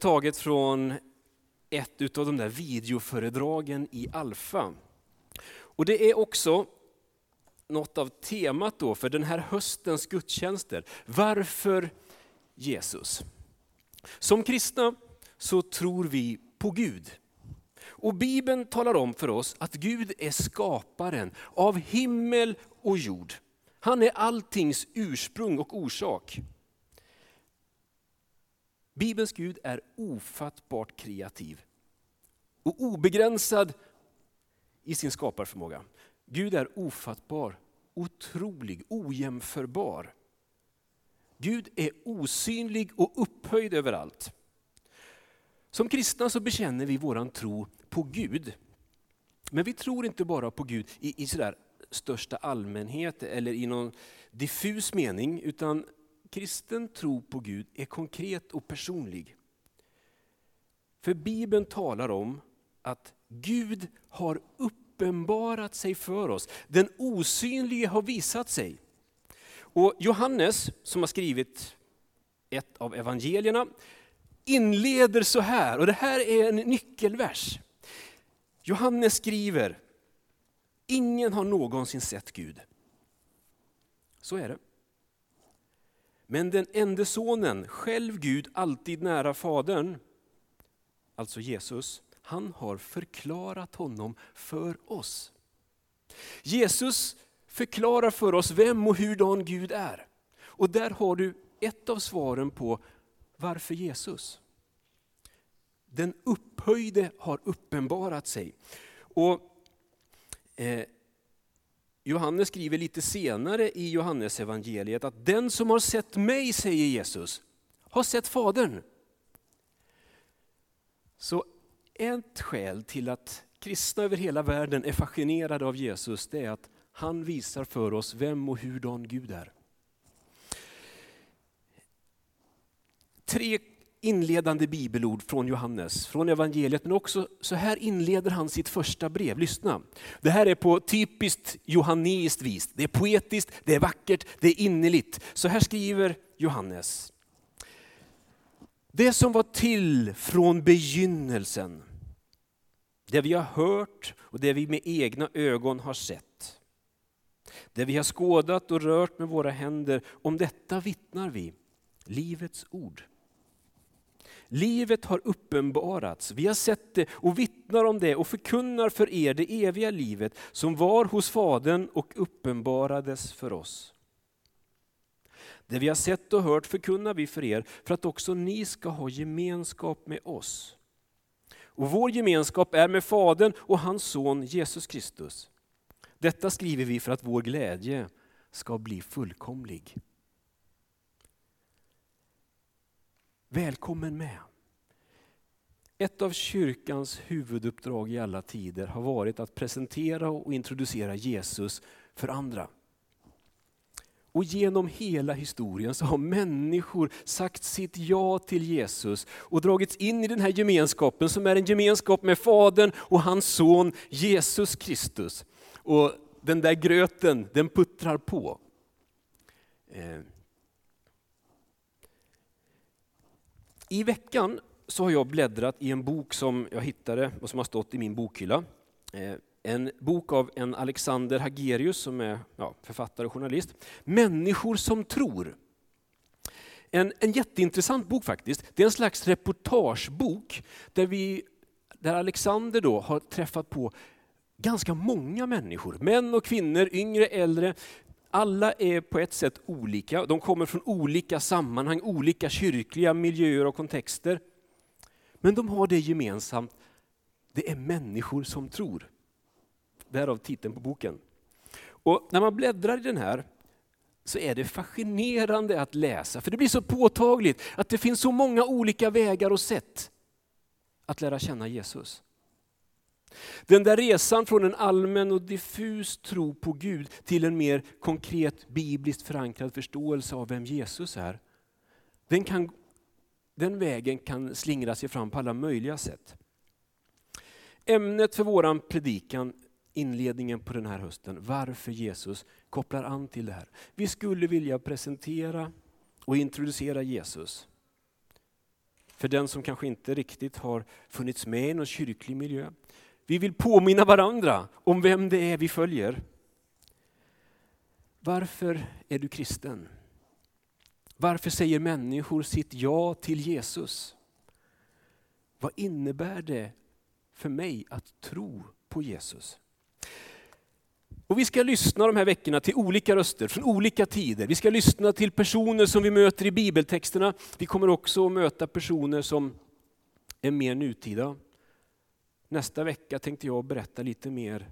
taget från ett av de där videoföredragen i Alfa. Och det är också något av temat då för den här höstens gudstjänster. Varför Jesus? Som kristna så tror vi på Gud. Och Bibeln talar om för oss att Gud är skaparen av himmel och jord. Han är alltings ursprung och orsak. Bibelns Gud är ofattbart kreativ och obegränsad i sin skaparförmåga. Gud är ofattbar, otrolig, ojämförbar. Gud är osynlig och upphöjd överallt. Som kristna så bekänner vi våran tro på Gud. Men vi tror inte bara på Gud i, i sådär största allmänhet eller i någon diffus mening, utan kristen tro på Gud är konkret och personlig. För Bibeln talar om att Gud har uppenbarat sig för oss. Den osynlige har visat sig. Och Johannes, som har skrivit ett av evangelierna, inleder så här, och det här är en nyckelvers. Johannes skriver, ingen har någonsin sett Gud. Så är det. Men den enda sonen, själv Gud, alltid nära Fadern, alltså Jesus, han har förklarat honom för oss. Jesus förklarar för oss vem och hurdan Gud är. Och där har du ett av svaren på varför Jesus. Den upphöjde har uppenbarat sig. Och eh, Johannes skriver lite senare i Johannes evangeliet att den som har sett mig, säger Jesus, har sett Fadern. Så ett skäl till att kristna över hela världen är fascinerade av Jesus, det är att han visar för oss vem och hurdan Gud är. Tre inledande bibelord från Johannes, från evangeliet, men också så här inleder han sitt första brev. Lyssna. Det här är på typiskt johanneiskt vis. Det är poetiskt, det är vackert, det är innerligt. Så här skriver Johannes. Det som var till från begynnelsen, det vi har hört och det vi med egna ögon har sett. Det vi har skådat och rört med våra händer, om detta vittnar vi, livets ord. Livet har uppenbarats, vi har sett det och vittnar om det och förkunnar för er det eviga livet som var hos Fadern och uppenbarades för oss. Det vi har sett och hört förkunnar vi för er för att också ni ska ha gemenskap med oss. Och vår gemenskap är med Fadern och hans son Jesus Kristus. Detta skriver vi för att vår glädje ska bli fullkomlig. Välkommen med. Ett av kyrkans huvuduppdrag i alla tider har varit att presentera och introducera Jesus för andra. Och genom hela historien så har människor sagt sitt ja till Jesus och dragits in i den här gemenskapen som är en gemenskap med Fadern och hans son Jesus Kristus. Och den där gröten, den puttrar på. Eh, I veckan så har jag bläddrat i en bok som jag hittade och som har stått i min bokhylla. Eh, en bok av en Alexander Hagerius som är ja, författare och journalist. Människor som tror. En, en jätteintressant bok faktiskt. Det är en slags reportagebok där, vi, där Alexander då har träffat på ganska många människor. Män och kvinnor, yngre, äldre. Alla är på ett sätt olika. De kommer från olika sammanhang, olika kyrkliga miljöer och kontexter. Men de har det gemensamt, det är människor som tror. Därav titeln på boken. Och när man bläddrar i den här så är det fascinerande att läsa, för det blir så påtagligt att det finns så många olika vägar och sätt att lära känna Jesus. Den där resan från en allmän och diffus tro på Gud till en mer konkret bibliskt förankrad förståelse av vem Jesus är, den, kan, den vägen kan slingra sig fram på alla möjliga sätt. Ämnet för våran predikan inledningen på den här hösten, varför Jesus kopplar an till det här. Vi skulle vilja presentera och introducera Jesus för den som kanske inte riktigt har funnits med i någon kyrklig miljö. Vi vill påminna varandra om vem det är vi följer. Varför är du kristen? Varför säger människor sitt ja till Jesus? Vad innebär det för mig att tro på Jesus? Och Vi ska lyssna de här veckorna till olika röster från olika tider. Vi ska lyssna till personer som vi möter i bibeltexterna. Vi kommer också att möta personer som är mer nutida. Nästa vecka tänkte jag berätta lite mer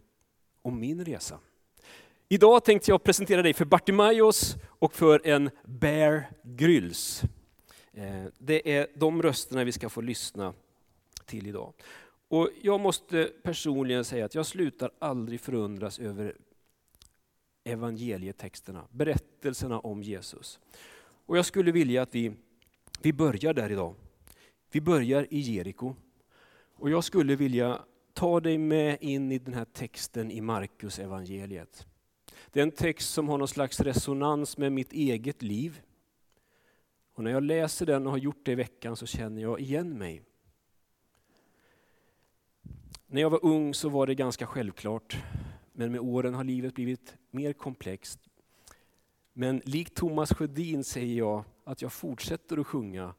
om min resa. Idag tänkte jag presentera dig för Bartimaeus och för en Bear Grylls. Eh, det är de rösterna vi ska få lyssna till idag. Och jag måste personligen säga att jag slutar aldrig förundras över evangelietexterna, berättelserna om Jesus. Och jag skulle vilja att vi, vi börjar där idag. Vi börjar i Jeriko. Och jag skulle vilja ta dig med in i den här texten i Markus evangeliet. Det är en text som har någon slags resonans med mitt eget liv. Och när jag läser den och har gjort det i veckan så känner jag igen mig. När jag var ung så var det ganska självklart, men med åren har livet blivit mer komplext. Men likt Thomas Sjödin säger jag att jag fortsätter att sjunga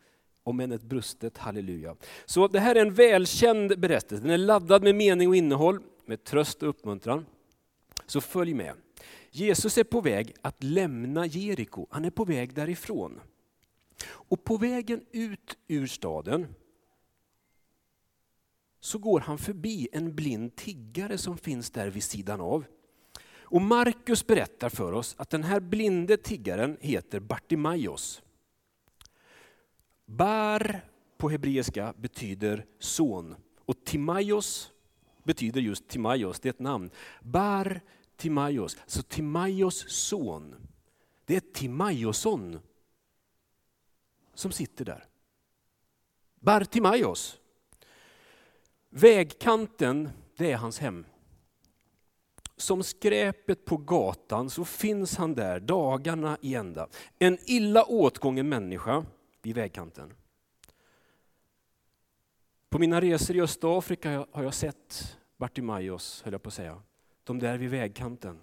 om än ett brustet halleluja. Så det här är en välkänd berättelse, den är laddad med mening och innehåll, med tröst och uppmuntran. Så följ med. Jesus är på väg att lämna Jeriko, han är på väg därifrån. Och på vägen ut ur staden så går han förbi en blind tiggare som finns där vid sidan av. Och Markus berättar för oss att den här blinde tiggaren heter Bartimaios. Bar på hebreiska betyder son och Timaios betyder just Timaios, det är ett namn. Bar Timaios, så Timaios son. Det är Timaiosson som sitter där. Bar Timaios. Vägkanten, det är hans hem. Som skräpet på gatan så finns han där dagarna i ända. En illa åtgången människa vid vägkanten. På mina resor i Östafrika har jag sett Bartimaios, höll jag på att säga. De där vid vägkanten.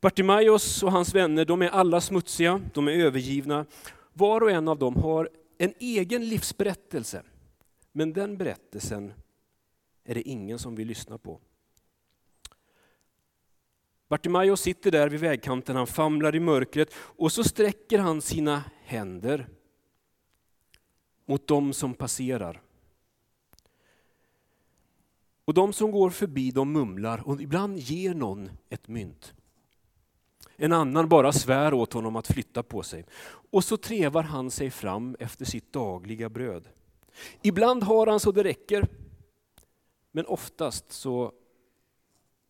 Bartimaios och hans vänner, de är alla smutsiga, de är övergivna. Var och en av dem har en egen livsberättelse. Men den berättelsen är det ingen som vill lyssna på. Bartimaeus sitter där vid vägkanten, han famlar i mörkret och så sträcker han sina händer mot dem som passerar. Och de som går förbi de mumlar och ibland ger någon ett mynt. En annan bara svär åt honom att flytta på sig. Och så trevar han sig fram efter sitt dagliga bröd. Ibland har han så det räcker, men oftast så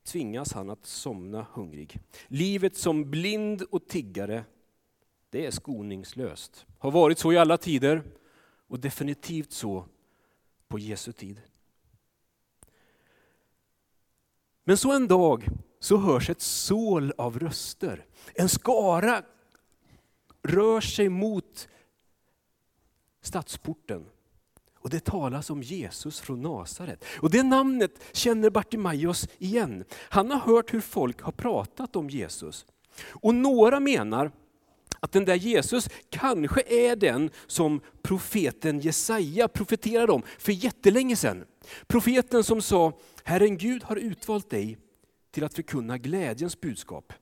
tvingas han att somna hungrig. Livet som blind och tiggare, det är skoningslöst. Har varit så i alla tider och definitivt så på Jesu tid. Men så en dag så hörs ett sål av röster. En skara rör sig mot stadsporten. Och det talas om Jesus från Nasaret. Och det namnet känner Bartimaios igen. Han har hört hur folk har pratat om Jesus. Och några menar att den där Jesus kanske är den som profeten Jesaja profeterade om för jättelänge sedan. Profeten som sa, Herren Gud har utvalt dig till att förkunna glädjens budskap.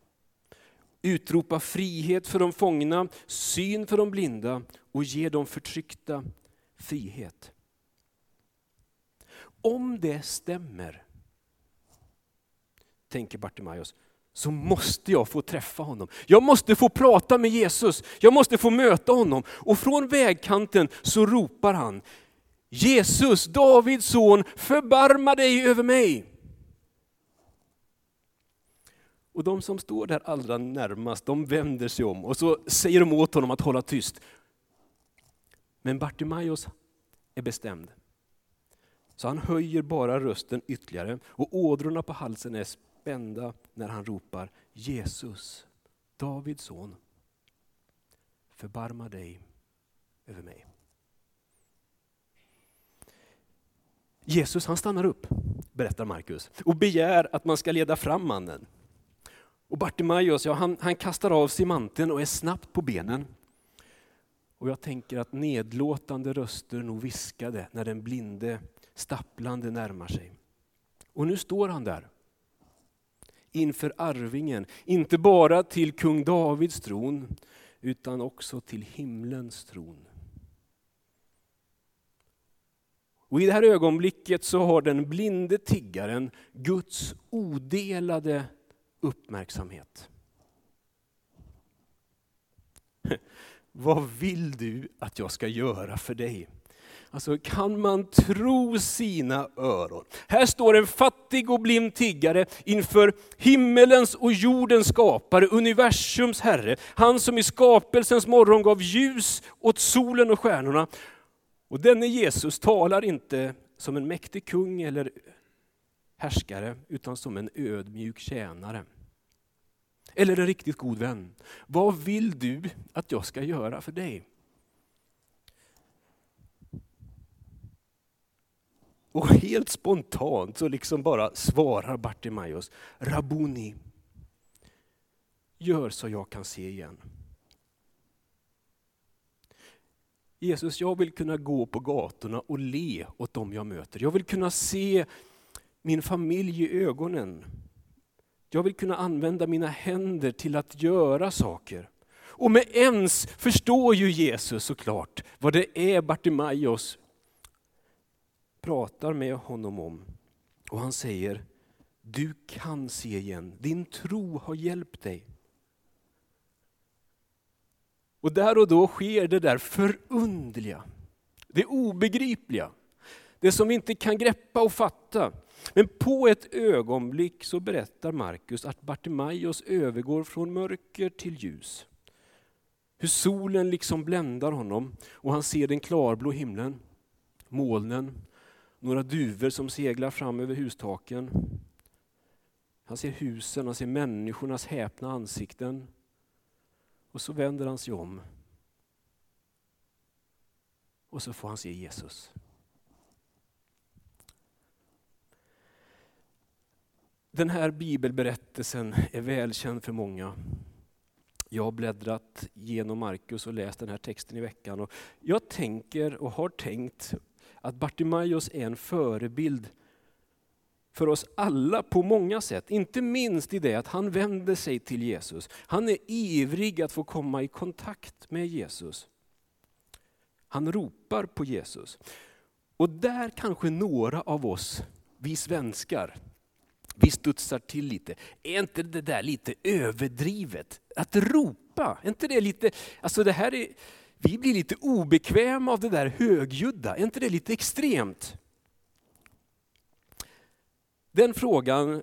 Utropa frihet för de fångna, syn för de blinda och ge de förtryckta frihet. Om det stämmer, tänker Bartimaeus, så måste jag få träffa honom. Jag måste få prata med Jesus, jag måste få möta honom. Och från vägkanten så ropar han, Jesus, Davids son, förbarma dig över mig. Och de som står där allra närmast, de vänder sig om och så säger de åt honom att hålla tyst. Men Bartimaeus är bestämd. Så han höjer bara rösten ytterligare och ådrorna på halsen är spända när han ropar Jesus, Davids son, förbarma dig över mig. Jesus han stannar upp, berättar Markus, och begär att man ska leda fram mannen. Och Bartimaeus, ja, han, han kastar av sig manteln och är snabbt på benen. Och jag tänker att nedlåtande röster nog viskade när den blinde stapplande närmar sig. Och nu står han där inför arvingen, inte bara till kung Davids tron, utan också till himlens tron. Och I det här ögonblicket så har den blinde tiggaren Guds odelade uppmärksamhet. Vad vill du att jag ska göra för dig? Alltså kan man tro sina öron? Här står en fattig och blind tiggare inför himmelens och jordens skapare, universums herre. Han som i skapelsens morgon gav ljus åt solen och stjärnorna. Och denne Jesus talar inte som en mäktig kung eller härskare, utan som en ödmjuk tjänare. Eller en riktigt god vän. Vad vill du att jag ska göra för dig? Och helt spontant så liksom bara svarar Bartimaeus, Rabuni, gör så jag kan se igen. Jesus, jag vill kunna gå på gatorna och le åt dem jag möter. Jag vill kunna se min familj i ögonen. Jag vill kunna använda mina händer till att göra saker. Och med ens förstår ju Jesus såklart vad det är Bartimaeus pratar med honom om. Och han säger, du kan se igen, din tro har hjälpt dig. Och där och då sker det där förundliga, det obegripliga, det som vi inte kan greppa och fatta. Men på ett ögonblick så berättar Markus att Bartimaeus övergår från mörker till ljus. Hur solen liksom bländar honom och han ser den klarblå himlen, molnen, några duvor som seglar fram över hustaken. Han ser husen, han ser människornas häpna ansikten. Och så vänder han sig om. Och så får han se Jesus. Den här bibelberättelsen är välkänd för många. Jag har bläddrat genom Markus och läst den här texten i veckan. Och jag tänker och har tänkt att Bartimaeus är en förebild för oss alla på många sätt. Inte minst i det att han vänder sig till Jesus. Han är ivrig att få komma i kontakt med Jesus. Han ropar på Jesus. Och där kanske några av oss, vi svenskar, vi studsar till lite. Är inte det där lite överdrivet? Att ropa, är inte det lite, alltså det här är, vi blir lite obekväma av det där högljudda, är inte det lite extremt? Den frågan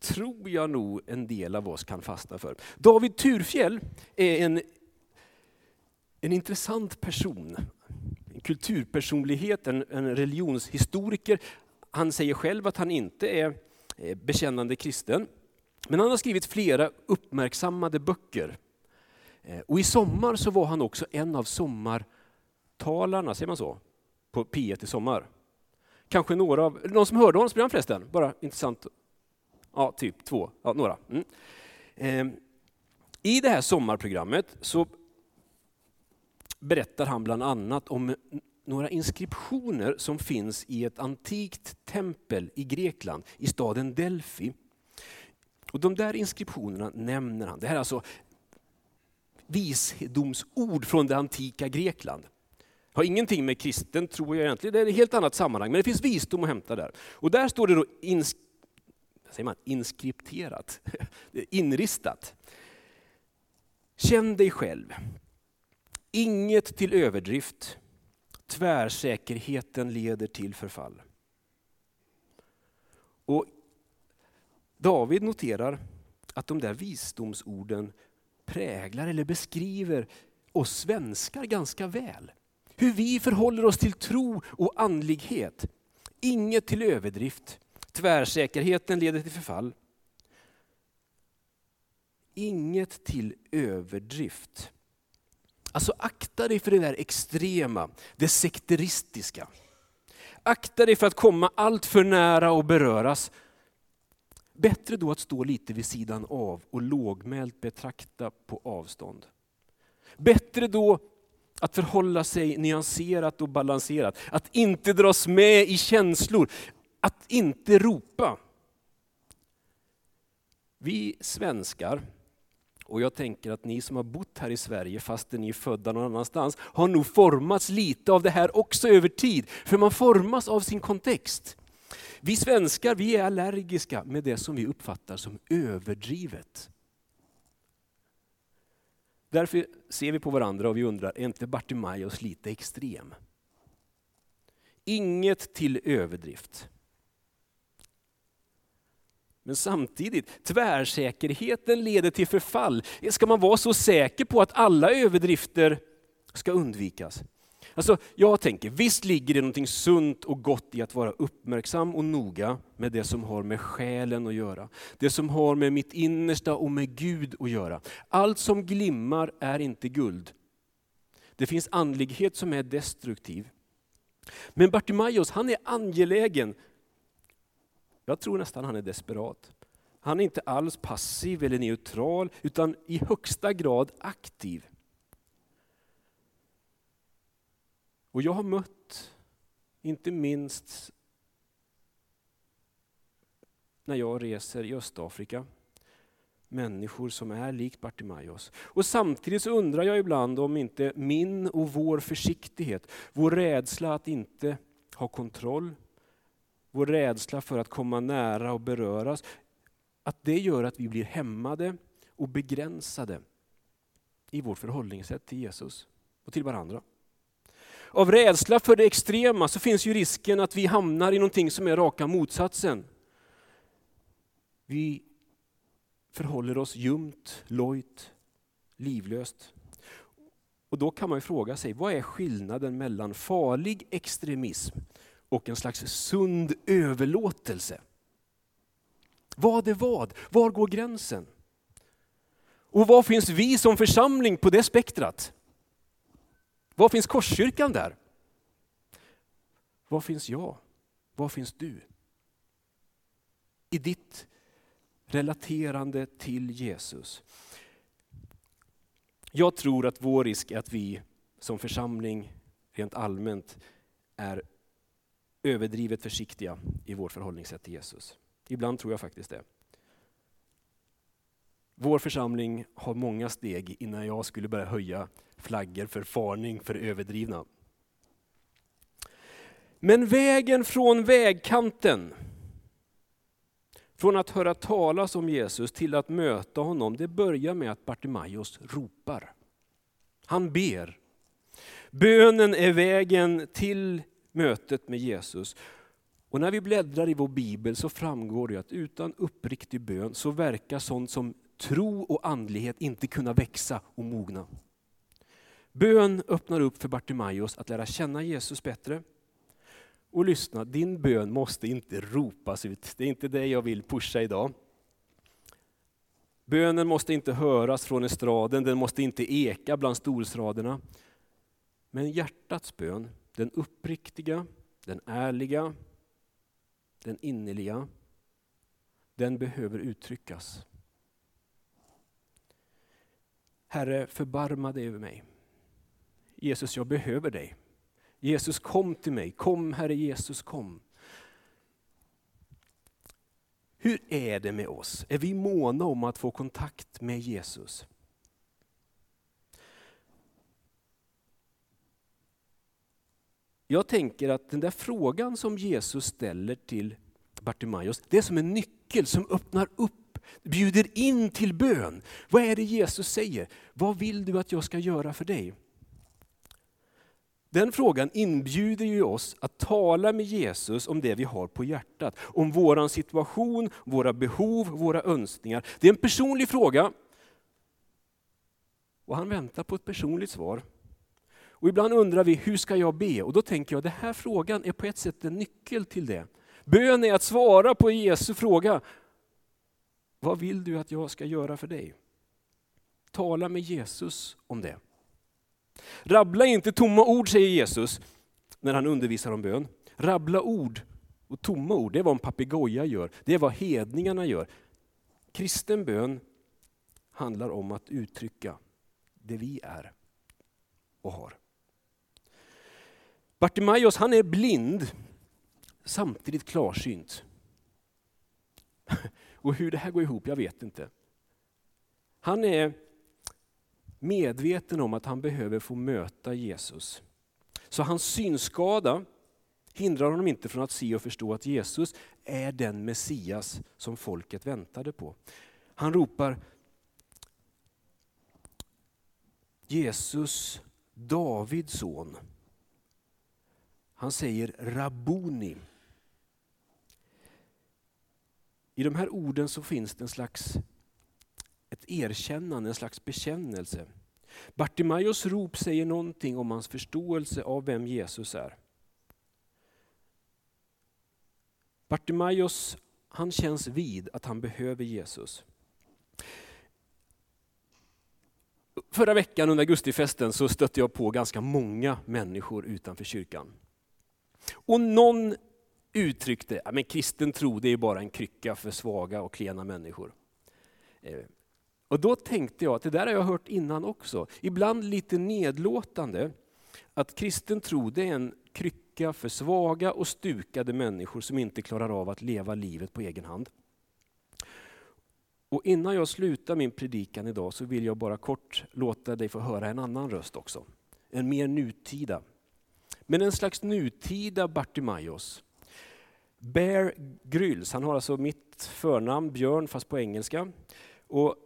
tror jag nog en del av oss kan fastna för. David Turfjell är en, en intressant person, en kulturpersonlighet, en, en religionshistoriker. Han säger själv att han inte är eh, bekännande kristen, men han har skrivit flera uppmärksammade böcker Eh, och i sommar så var han också en av sommartalarna, säger man så? På P1 i sommar. Kanske några av, någon som hörde honom förresten? Bara intressant. Ja, typ två, ja, några. Mm. Eh, I det här sommarprogrammet så berättar han bland annat om några inskriptioner som finns i ett antikt tempel i Grekland, i staden Delphi. Och de där inskriptionerna nämner han. Det här är alltså visdomsord från det antika Grekland. Har ingenting med kristen tro jag egentligen, det är ett helt annat sammanhang, men det finns visdom att hämta där. Och där står det då ins, säger man, inskripterat, inristat. Känn dig själv. Inget till överdrift. Tvärsäkerheten leder till förfall. Och David noterar att de där visdomsorden präglar eller beskriver oss svenskar ganska väl. Hur vi förhåller oss till tro och andlighet. Inget till överdrift. Tvärsäkerheten leder till förfall. Inget till överdrift. Alltså akta dig för det där extrema, det sekteristiska. Akta dig för att komma allt för nära och beröras. Bättre då att stå lite vid sidan av och lågmält betrakta på avstånd. Bättre då att förhålla sig nyanserat och balanserat, att inte dras med i känslor, att inte ropa. Vi svenskar, och jag tänker att ni som har bott här i Sverige fastän ni är födda någon annanstans, har nog formats lite av det här också över tid. För man formas av sin kontext. Vi svenskar vi är allergiska med det som vi uppfattar som överdrivet. Därför ser vi på varandra och vi undrar, är inte Bartimaeus lite extrem? Inget till överdrift. Men samtidigt, tvärsäkerheten leder till förfall. Ska man vara så säker på att alla överdrifter ska undvikas? Alltså, jag tänker, visst ligger det något sunt och gott i att vara uppmärksam och noga med det som har med själen att göra. Det som har med mitt innersta och med Gud att göra. Allt som glimmar är inte guld. Det finns andlighet som är destruktiv. Men Bartimaeus, han är angelägen. Jag tror nästan han är desperat. Han är inte alls passiv eller neutral, utan i högsta grad aktiv. Och jag har mött, inte minst när jag reser i Östafrika, människor som är likt Bartimaeus. Och samtidigt så undrar jag ibland om inte min och vår försiktighet, vår rädsla att inte ha kontroll, vår rädsla för att komma nära och beröras, att det gör att vi blir hämmade och begränsade i vårt förhållningssätt till Jesus och till varandra av rädsla för det extrema så finns ju risken att vi hamnar i någonting som är raka motsatsen. Vi förhåller oss ljumt, lojt, livlöst. Och då kan man ju fråga sig, vad är skillnaden mellan farlig extremism och en slags sund överlåtelse? Vad är vad? Var går gränsen? Och var finns vi som församling på det spektrat? Var finns Korskyrkan där? Var finns jag? Var finns du? I ditt relaterande till Jesus. Jag tror att vår risk är att vi som församling rent allmänt är överdrivet försiktiga i vårt förhållningssätt till Jesus. Ibland tror jag faktiskt det. Vår församling har många steg innan jag skulle börja höja flaggor för farning för överdrivna. Men vägen från vägkanten, från att höra talas om Jesus till att möta honom, det börjar med att Bartimaeus ropar. Han ber. Bönen är vägen till mötet med Jesus. Och när vi bläddrar i vår bibel så framgår det att utan uppriktig bön så verkar sånt som tro och andlighet inte kunna växa och mogna. Bön öppnar upp för Bartimaeus att lära känna Jesus bättre. Och lyssna, din bön måste inte ropas ut. Det är inte det jag vill pusha idag. Bönen måste inte höras från estraden, den måste inte eka bland stolsraderna. Men hjärtats bön, den uppriktiga, den ärliga, den innerliga, den behöver uttryckas. Herre, förbarma dig över mig. Jesus, jag behöver dig. Jesus, kom till mig. Kom, Herre Jesus, kom. Hur är det med oss? Är vi måna om att få kontakt med Jesus? Jag tänker att den där frågan som Jesus ställer till Bartimaeus, det är som en nyckel som öppnar upp, bjuder in till bön. Vad är det Jesus säger? Vad vill du att jag ska göra för dig? Den frågan inbjuder ju oss att tala med Jesus om det vi har på hjärtat. Om vår situation, våra behov, våra önskningar. Det är en personlig fråga. Och han väntar på ett personligt svar. Och ibland undrar vi, hur ska jag be? Och då tänker jag, att den här frågan är på ett sätt en nyckel till det. Bön är att svara på Jesu fråga. Vad vill du att jag ska göra för dig? Tala med Jesus om det. Rabbla inte tomma ord, säger Jesus när han undervisar om bön. Rabbla ord och tomma ord, det är vad en papegoja gör. Det är vad hedningarna gör. Kristen bön handlar om att uttrycka det vi är och har. Bartimaeus han är blind, samtidigt klarsynt. Och hur det här går ihop, jag vet inte. Han är medveten om att han behöver få möta Jesus. Så hans synskada hindrar honom inte från att se och förstå att Jesus är den Messias som folket väntade på. Han ropar Jesus, Davids son. Han säger Rabboni. I de här orden så finns det en slags ett erkännande, en slags bekännelse. Bartimaios rop säger någonting om hans förståelse av vem Jesus är. Bartimaios, han känns vid att han behöver Jesus. Förra veckan under augustifesten så stötte jag på ganska många människor utanför kyrkan. Och någon uttryckte att kristen tro det är bara en krycka för svaga och klena människor. Eh, och då tänkte jag att det där har jag hört innan också. Ibland lite nedlåtande. Att kristen tro det är en krycka för svaga och stukade människor som inte klarar av att leva livet på egen hand. Och innan jag slutar min predikan idag så vill jag bara kort låta dig få höra en annan röst också. En mer nutida. Men en slags nutida Bartimaeus. Bear Grylls, han har alltså mitt förnamn Björn fast på engelska. Och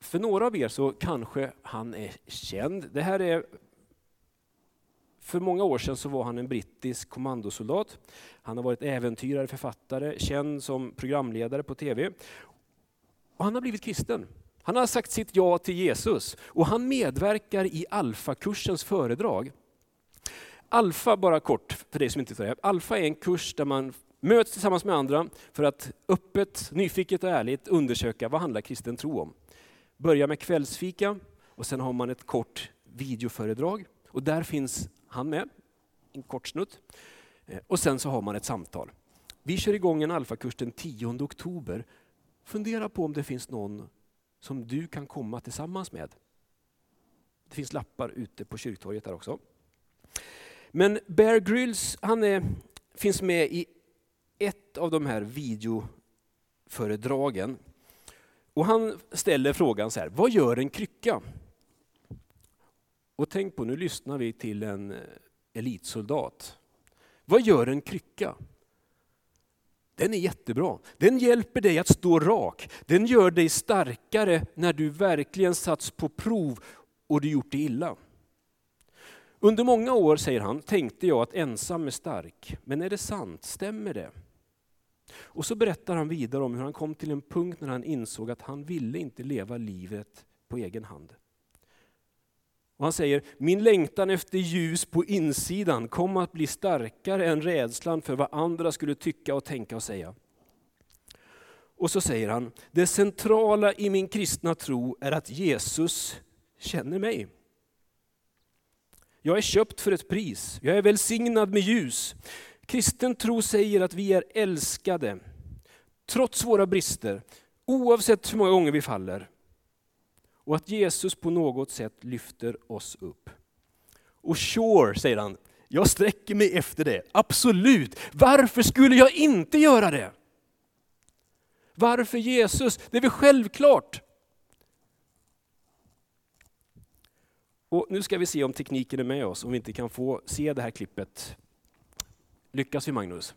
för några av er så kanske han är känd. Det här är för många år sedan så var han en brittisk kommandosoldat. Han har varit äventyrare, författare, känd som programledare på TV. Och han har blivit kristen. Han har sagt sitt ja till Jesus och han medverkar i Alfa-kursens föredrag. Alfa, bara kort för dig som inte vet det Alfa är en kurs där man möts tillsammans med andra för att öppet, nyfiket och ärligt undersöka vad handlar kristen tro om. Börja med kvällsfika och sen har man ett kort videoföredrag och där finns han med, en kort snutt. Eh, och sen så har man ett samtal. Vi kör igång en alfakurs den 10 oktober. Fundera på om det finns någon som du kan komma tillsammans med. Det finns lappar ute på kyrktorget där också. Men Bear Grylls, han är, finns med i ett av de här videoföredragen. Och han ställer frågan så här, vad gör en krycka? Och tänk på, nu lyssnar vi till en eh, elitsoldat. Vad gör en krycka? Den är jättebra. Den hjälper dig att stå rak. Den gör dig starkare när du verkligen satts på prov och du gjort det illa. Under många år, säger han, tänkte jag att ensam är stark. Men är det sant? Stämmer det? Och så berättar han vidare om hur han kom till en punkt när han insåg att han ville inte leva livet på egen hand. Och han säger, min längtan efter ljus på insidan kom att bli starkare än rädslan för vad andra skulle tycka och tänka och säga. Och så säger han, det centrala i min kristna tro är att Jesus känner mig. Jag är köpt för ett pris, jag är välsignad med ljus. Kristen tro säger att vi är älskade, trots våra brister, oavsett hur många gånger vi faller. Och att Jesus på något sätt lyfter oss upp. Och sure, säger han, jag sträcker mig efter det. Absolut, varför skulle jag inte göra det? Varför Jesus? Det är väl självklart. Och nu ska vi se om tekniken är med oss, om vi inte kan få se det här klippet. Lyckas vi Magnus?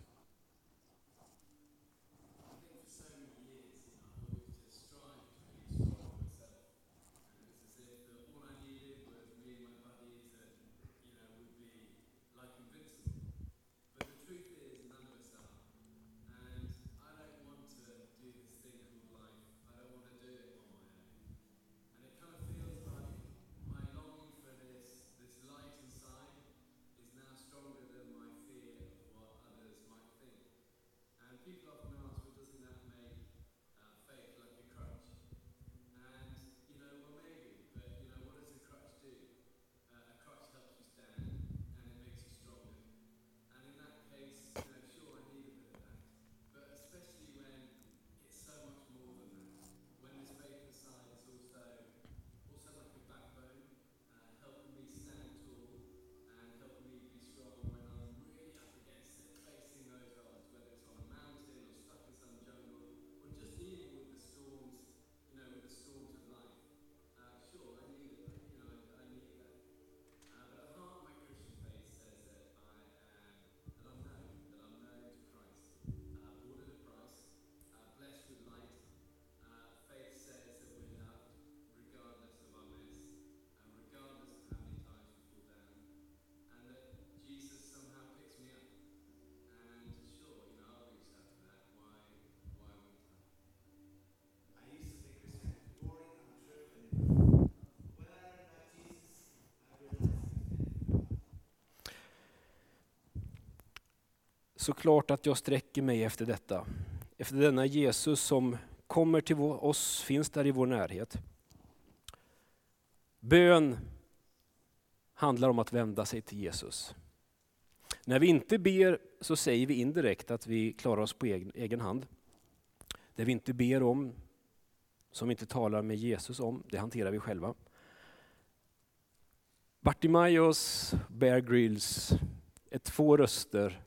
Såklart att jag sträcker mig efter detta. Efter denna Jesus som kommer till oss, finns där i vår närhet. Bön handlar om att vända sig till Jesus. När vi inte ber så säger vi indirekt att vi klarar oss på egen hand. Det vi inte ber om, som vi inte talar med Jesus om, det hanterar vi själva. Bartimaeus, Bear Grylls är två röster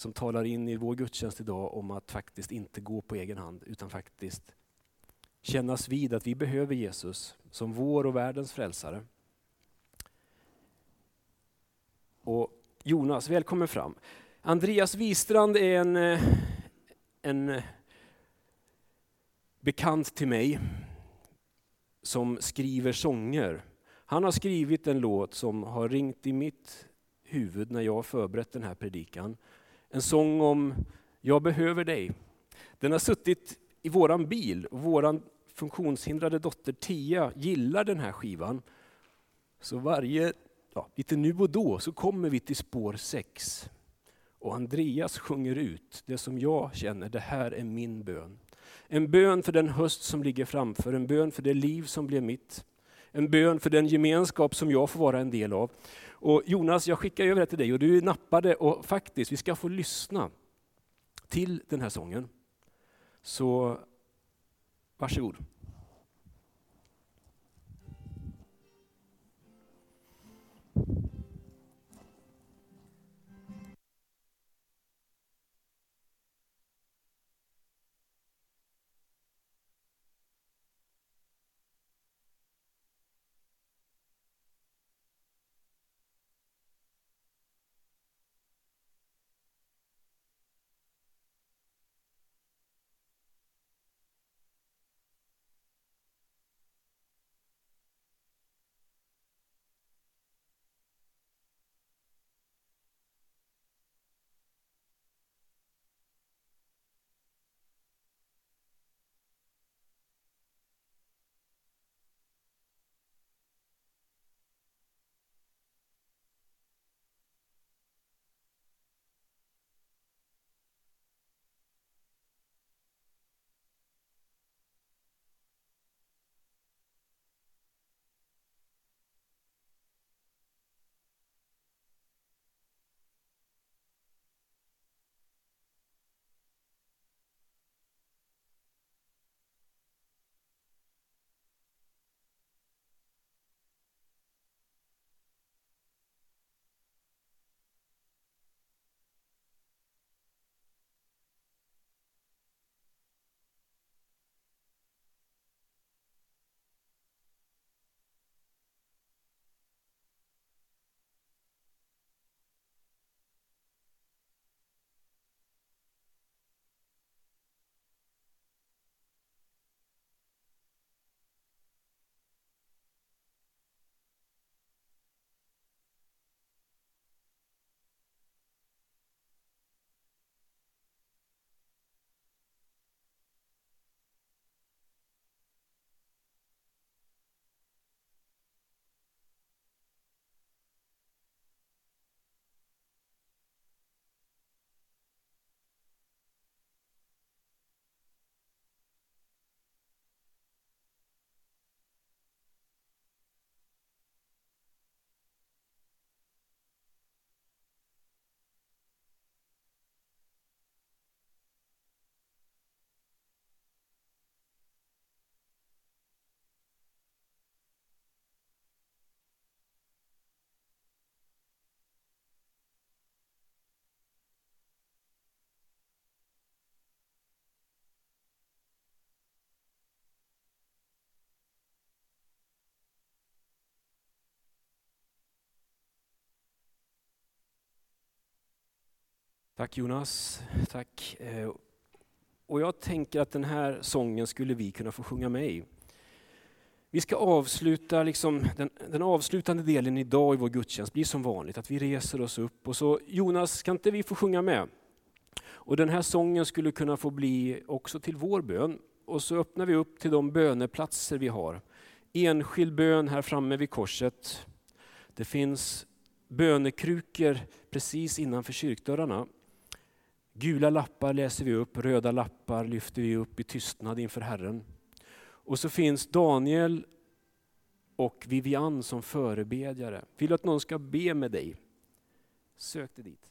som talar in i vår gudstjänst idag om att faktiskt inte gå på egen hand utan faktiskt kännas vid att vi behöver Jesus som vår och världens frälsare. Och Jonas, välkommen fram. Andreas Wistrand är en, eh, en eh, bekant till mig som skriver sånger. Han har skrivit en låt som har ringt i mitt huvud när jag har förberett den här predikan. En sång om Jag behöver dig. Den har suttit i våran bil och våran funktionshindrade dotter Tia gillar den här skivan. Så varje, ja, lite nu och då, så kommer vi till spår 6. Och Andreas sjunger ut det som jag känner, det här är min bön. En bön för den höst som ligger framför, en bön för det liv som blir mitt. En bön för den gemenskap som jag får vara en del av. Och Jonas, jag skickar över det till dig och du nappade och faktiskt, vi ska få lyssna till den här sången. Så varsågod. Tack Jonas. Tack. Eh, och jag tänker att den här sången skulle vi kunna få sjunga med i. Vi ska avsluta, liksom, den, den, avslutande delen idag i vår gudstjänst blir som vanligt att vi reser oss upp och så Jonas, kan inte vi få sjunga med? Och den här sången skulle kunna få bli också till vår bön. Och så öppnar vi upp till de böneplatser vi har. Enskild bön här framme vid korset. Det finns bönekrukor precis innanför kyrkdörrarna. Gula lappar läser vi upp, röda lappar lyfter vi upp i tystnad inför Herren. Och så finns Daniel och Vivian som förebedjare. Vill du att någon ska be med dig? Sök dig dit.